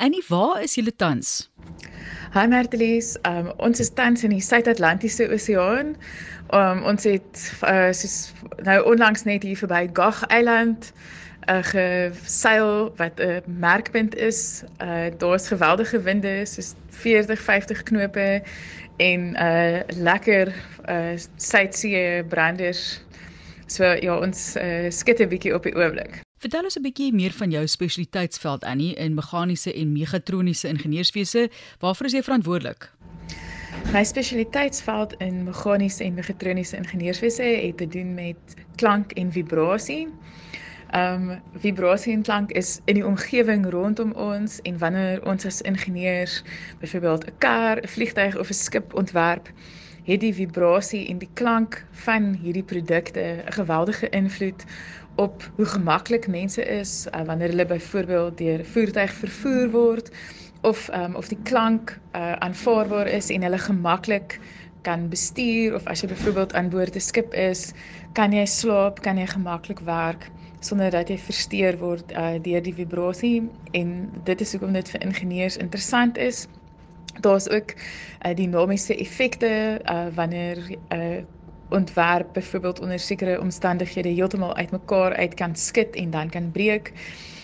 Annie, waar is julle tans? Hi Martelies, um, ons is tans in die Suid-Atlantiese Oseaan. Um, ons het uh, soos nou onlangs net hier verby Gag Eiland 'n uh, geseil wat 'n merkpunt is. Uh daar's geweldige winde, soos 40, 50 knope en uh lekker uh suidsee branders. So ja, ons uh, skiet 'n bietjie op die oomblik. Vertel ons 'n bietjie meer van jou spesialiteitsveld Annie in meganiese en megatroniese ingenieurswese. Waarvoor is jy verantwoordelik? My spesialiteitsveld in meganiese en megatroniese ingenieurswese het te doen met klank en vibrasie. Um vibrasie en klank is in die omgewing rondom ons en wanneer ons as ingenieurs byvoorbeeld 'n kar, 'n vliegtyg of 'n skip ontwerp, het die vibrasie en die klank van hierdie produkte 'n geweldige invloed op hoe gemaklik mense is uh, wanneer hulle byvoorbeeld deur voertuig vervoer word of um, of die klank uh, aanvaarbaar is en hulle gemaklik kan bestuur of as jy byvoorbeeld aan boord 'n skip is, kan jy slaap, kan jy gemaklik werk sonder dat jy versteur word uh, deur die vibrasie en dit is hoekom dit vir ingenieurs interessant is. Daar's ook uh, dinamiese effekte uh, wanneer 'n uh, ontwerp byvoorbeeld onder sekere omstandighede heeltemal uitmekaar uit kan skit en dan kan breek.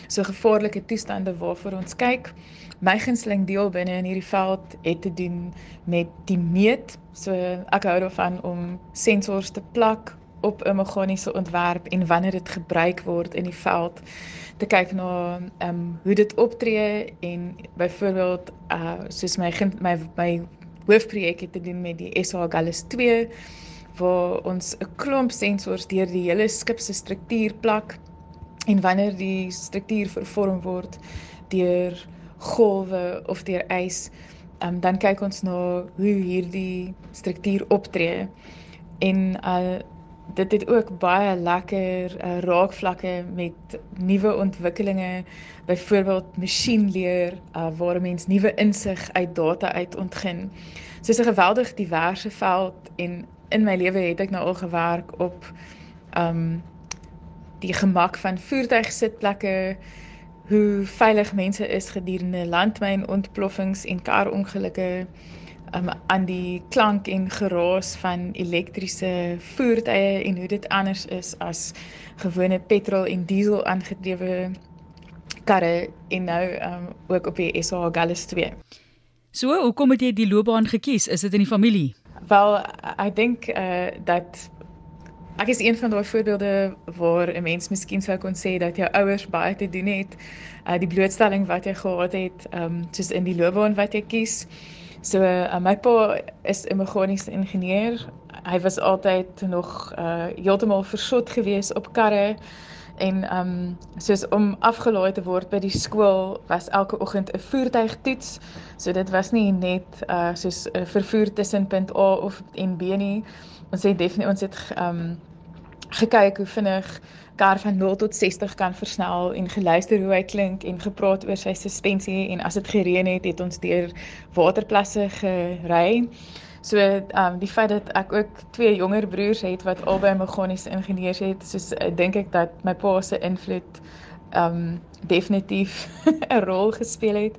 So gevaarlike toestande waarvoor ons kyk. My gunsteling deel binne in hierdie veld het te doen met die meet. So ek hou daarvan om sensors te plak op 'n meganiese ontwerp en wanneer dit gebruik word in die veld te kyk na ehm um, hoe dit optree en byvoorbeeld uh soos my my my hoofprojek het te doen met die SA Gallus 2 waar ons 'n klomp sensors deur die hele skip se struktuur plak en wanneer die struktuur vervorm word deur golwe of deur ys um, dan kyk ons na hoe hierdie struktuur optree en uh dit het ook baie lekker uh, raakvlakke met nuwe ontwikkelinge byvoorbeeld masjienleer uh, waar mens nuwe insig uit data uit ontgin. So 'n geweldig diverse veld en in my lewe het ek nou al gewerk op um die gemak van voertuigsitplekke hoe veilig mense is gedurende landmyn ontploffings en karongelukke um, aan die klank en geraas van elektriese voertuie en hoe dit anders is as gewone petrol en diesel aangedrewe karre en nou um, ook op die SA Gallus 2. So, hoekom het jy die loopbaan gekies? Is dit in die familie? Wel, ek dink uh dat ek is een van daai voorbeelde waar 'n mens miskien sou kon sê dat jou ouers baie te doen het. Uh die blootstelling wat jy gehad het, um soos in die loopbaan wat jy kies. So uh, my pa is 'n meganiese ingenieur. Hy was altyd nog uh heeltemal versot geweest op karre en um soos om afgelaai te word by die skool was elke oggend 'n voertuigtoets. So dit was nie net uh soos 'n vervoer tussen punt A of en B nie. Ons het definitief ons het um gekyk hoe vinnig kar van 0 tot 60 kan versnel en geluister hoe hy klink en gepraat oor sy suspensie en as dit gereën het het ons deur waterplasse gery. So um, die feit dat ek ook twee jonger broers het wat albei meganiese ingenieurs het, soos uh, dink ek dat my pa se invloed um, definitief 'n rol gespeel het.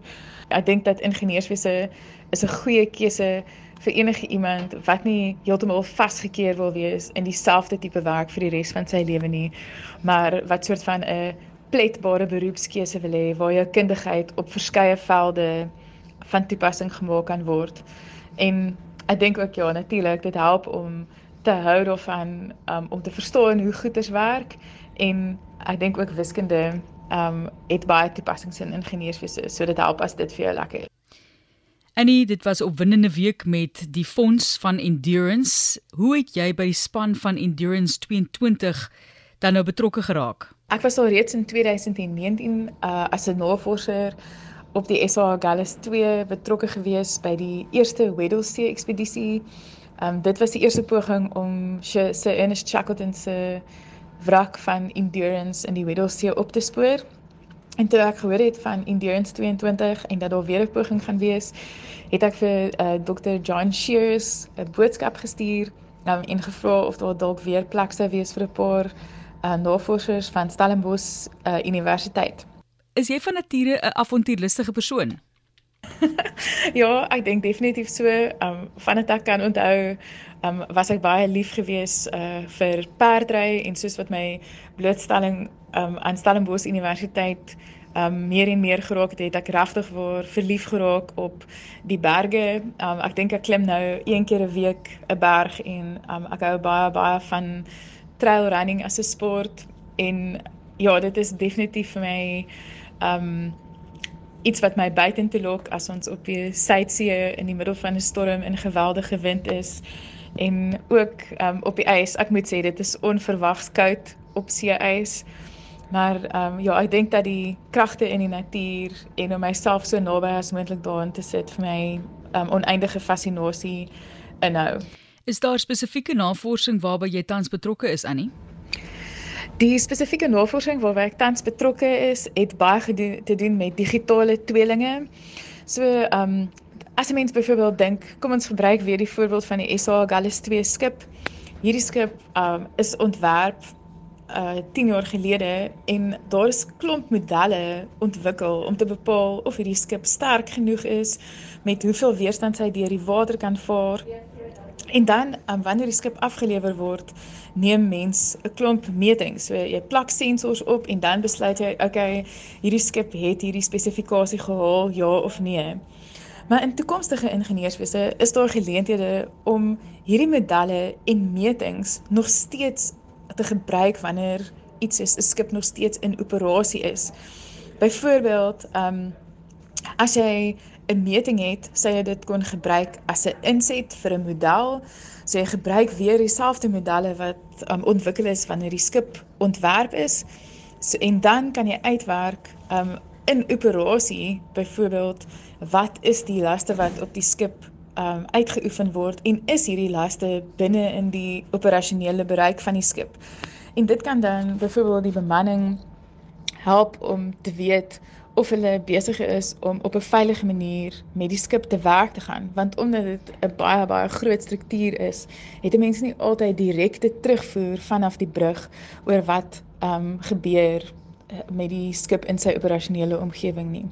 Ek dink dat ingenieurswese is 'n goeie keuse vir enige iemand wat nie heeltemal vasgekeer wil wees in dieselfde tipe werk vir die res van sy lewe nie, maar wat soort van 'n pletbare beroepskeuse wil hê waar jou kundigheid op verskeie velde van toepassing gemaak kan word. En ek dink ook ja, natuurlik dit help om te hou daarvan um, om te verstaan hoe goeders werk en ek dink ook wiskunde um het baie toepassings in ingenieurswese, so dit help as dit vir jou lekker is. Annie, dit was 'n opwindende week met die fonds van Endurance. Hoe het jy by die span van Endurance 22 dan nou betrokke geraak? Ek was al reeds in 2019 uh, as 'n navorser op die SA Gallus 2 betrokke gewees by die eerste Weddellsee ekspedisie. Um, dit was die eerste poging om Sir Ernest Shackleton se wrak van Endurance in die Weddellsee op te spoor. En toe ek gehoor het van Endurance 22 en dat daar weer 'n poging gaan wees, het ek vir uh, eh, Dr. John Shears 'n boodskap gestuur um, en gevra of daar dalk weer plek sou wees vir 'n paar uh, navorsers van Stellenbosch uh, Universiteit. Is jy van nature 'n avontuurlustige persoon? ja, ek dink definitief so. Um van dit ek kan onthou, um was ek baie lief gewees uh vir perdry en soos wat my blootstelling um aan Stellenbosch Universiteit um meer en meer geraak het, het ek regtig waar verlief geraak op die berge. Um ek dink ek klim nou een keer 'n week 'n berg en um ek hou baie baie van trail running as 'n sport en ja, dit is definitief vir my um iets wat my buitentoe lok as ons op die suidsee in die middel van 'n storm in geweldige wind is en ook um, op die ys. Ek moet sê dit is onverwags koud op see-ys. Maar ehm um, ja, ek dink dat die kragte in die natuur en om myself so naby as moontlik daarin te sit vir my ehm um, oneindige fascinasie inhou. Is daar spesifieke navorsing waarby jy tans betrokke is, Annie? Die spesifieke navorsing waarby ek tans betrokke is, het baie gedoen, te doen met digitale tweelinge. So, ehm um, as 'n mens byvoorbeeld dink, kom ons gebruik weer die voorbeeld van die SA Gallus 2 skip. Hierdie skip um, is ontwerp uh 10 jaar gelede en daar is klomp modelle ontwikkel om te bepaal of hierdie skip sterk genoeg is met hoeveel weerstand hy deur die water kan vaar. En dan um, wanneer die skip afgelewer word, neem mens 'n klomp metings. So jy plak sensors op en dan besluit jy, okay, hierdie skip het hierdie spesifikasie gehaal, ja of nee. Maar in toekomstige ingenieurswese is daar geleenthede om hierdie modelle en metings nog steeds te gebruik wanneer iets is 'n skip nog steeds in operasie is. Byvoorbeeld, ehm um, as jy 'n meting het, sê jy dit kon gebruik as 'n inset vir 'n model. So jy gebruik weer dieselfde modelle wat um, ontwikkel is wanneer die skip ontwerp is. So en dan kan jy uitwerk um in operasie byvoorbeeld wat is die laste wat op die skip um uitgeoefen word en is hierdie laste binne in die operasionele bereik van die skip. En dit kan dan byvoorbeeld die bemanning help om te weet of hulle besig is om op 'n veilige manier met die skip te werk te gaan want omdat dit 'n baie baie groot struktuur is, het 'n mens nie altyd direkte terugvoer vanaf die brug oor wat um, gebeur met die skip in sy operasionele omgewing nie.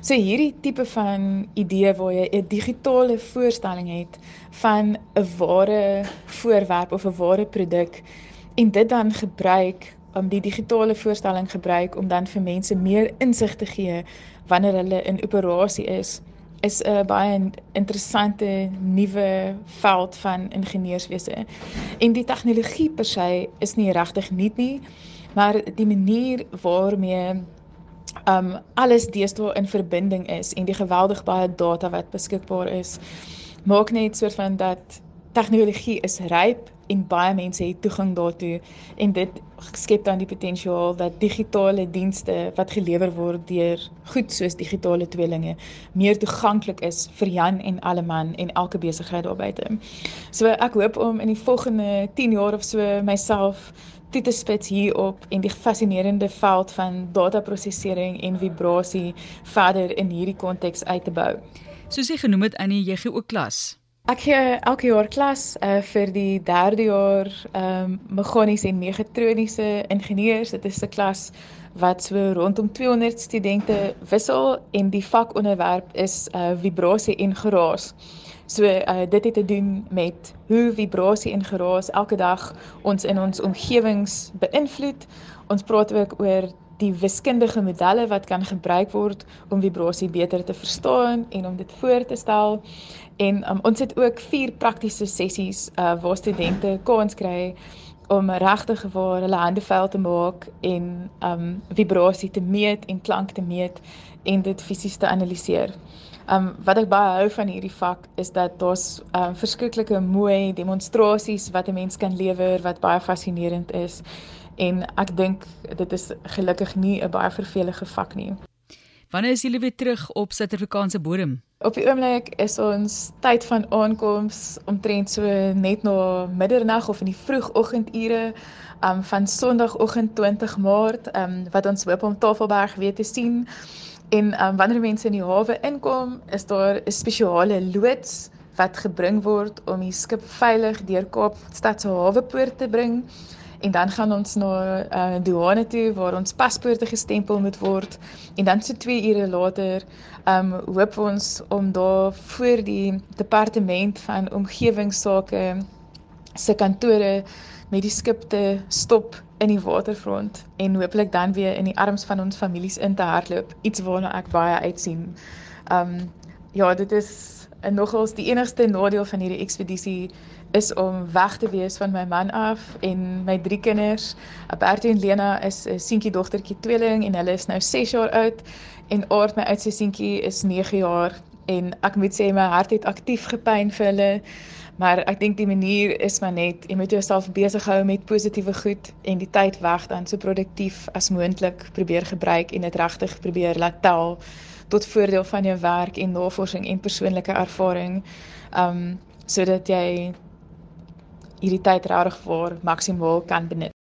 So hierdie tipe van idee waar jy 'n digitale voorstelling het van 'n ware voorwerp of 'n ware produk en dit dan gebruik om die digitale voorstelling gebruik om dan vir mense meer insig te gee wanneer hulle in operasie is is 'n baie interessante nuwe veld van ingenieurswese. En die tegnologie per se is nie regtig nuut nie, maar die manier waarmee um alles deesdae in verbinding is en die geweldig baie data wat beskikbaar is, maak net soort van dat tegnologie is ryp en baie mense het toegang daartoe en dit skep dan die potensiaal dat digitale dienste wat gelewer word deur goed soos digitale tweelinge meer toeganklik is vir Jan en alle man en elke besigheid daar buite. So ek hoop om in die volgende 10 jaar of so myself toe te spits hierop en die fascinerende veld van dataprosesering en vibrasie verder in hierdie konteks uit te bou. Soos jy genoem het Annie, jy gee ook klas. Ek gee elke jaar klas uh, vir die 3de jaar ehm um, meganiese en mechatroniese ingenieurs. Dit is 'n klas wat so rondom 200 studente wissel en die vakonderwerp is uh, vibrasie en geraas. So uh, dit het te doen met hoe vibrasie en geraas elke dag ons in ons omgewings beïnvloed. Ons praat ook oor die wiskundige modelle wat kan gebruik word om vibrasie beter te verstaan en om dit voor te stel. En um, ons het ook vier praktiese sessies uh, waar studente kans kry om regtig waar hulle hande vuil te maak en um vibrasie te meet en klank te meet en dit fisies te analiseer. Um wat ek baie hou van hierdie vak is dat daar's um verskriklike mooi demonstrasies wat 'n mens kan lewer wat baie fascinerend is en ek dink dit is gelukkig nie 'n baie vervelige vak nie. Wanneer is julle weer terug op Suid-Afrikaanse bodem? Op die oomblik is ons tyd van aankoms omtrent so net na middernag of in die vroegoggendure um van Sondagoggend 20 Maart um wat ons hoop om Tafelberg weer te sien. En um wanneer mense in die hawe inkom, is daar 'n spesiale loods wat gebring word om die skip veilig deur Kaapstad se hawepoort te bring en dan gaan ons na uh, douane toe waar ons paspoorte gestempel moet word en dan so 2 ure later um hoop ons om daar voor die departement van omgewingsake se kantore met die skip te stop in die waterfront en hopelik dan weer in die arms van ons families in te hardloop iets waarna ek baie uitsien. Um ja, dit is en nogals die enigste nadeel van hierdie ekspedisie is om weg te wees van my man af en my drie kinders. Bertie en Lena is 'n seentjie dogtertjie tweeling en hulle is nou 6 jaar oud en Aard my oudste seentjie is 9 jaar en ek moet sê my hart het aktief gepyn vir hulle. Maar ek dink die manier is maar net jy moet jouself besig hou met positiewe goed en die tyd weg dan so produktief as moontlik probeer gebruik en dit regtig probeer laat tel tot voordeel van jou werk en navorsing en persoonlike ervaring. Um sodat jy hierdie tyd regtig vir maksimaal kan benut.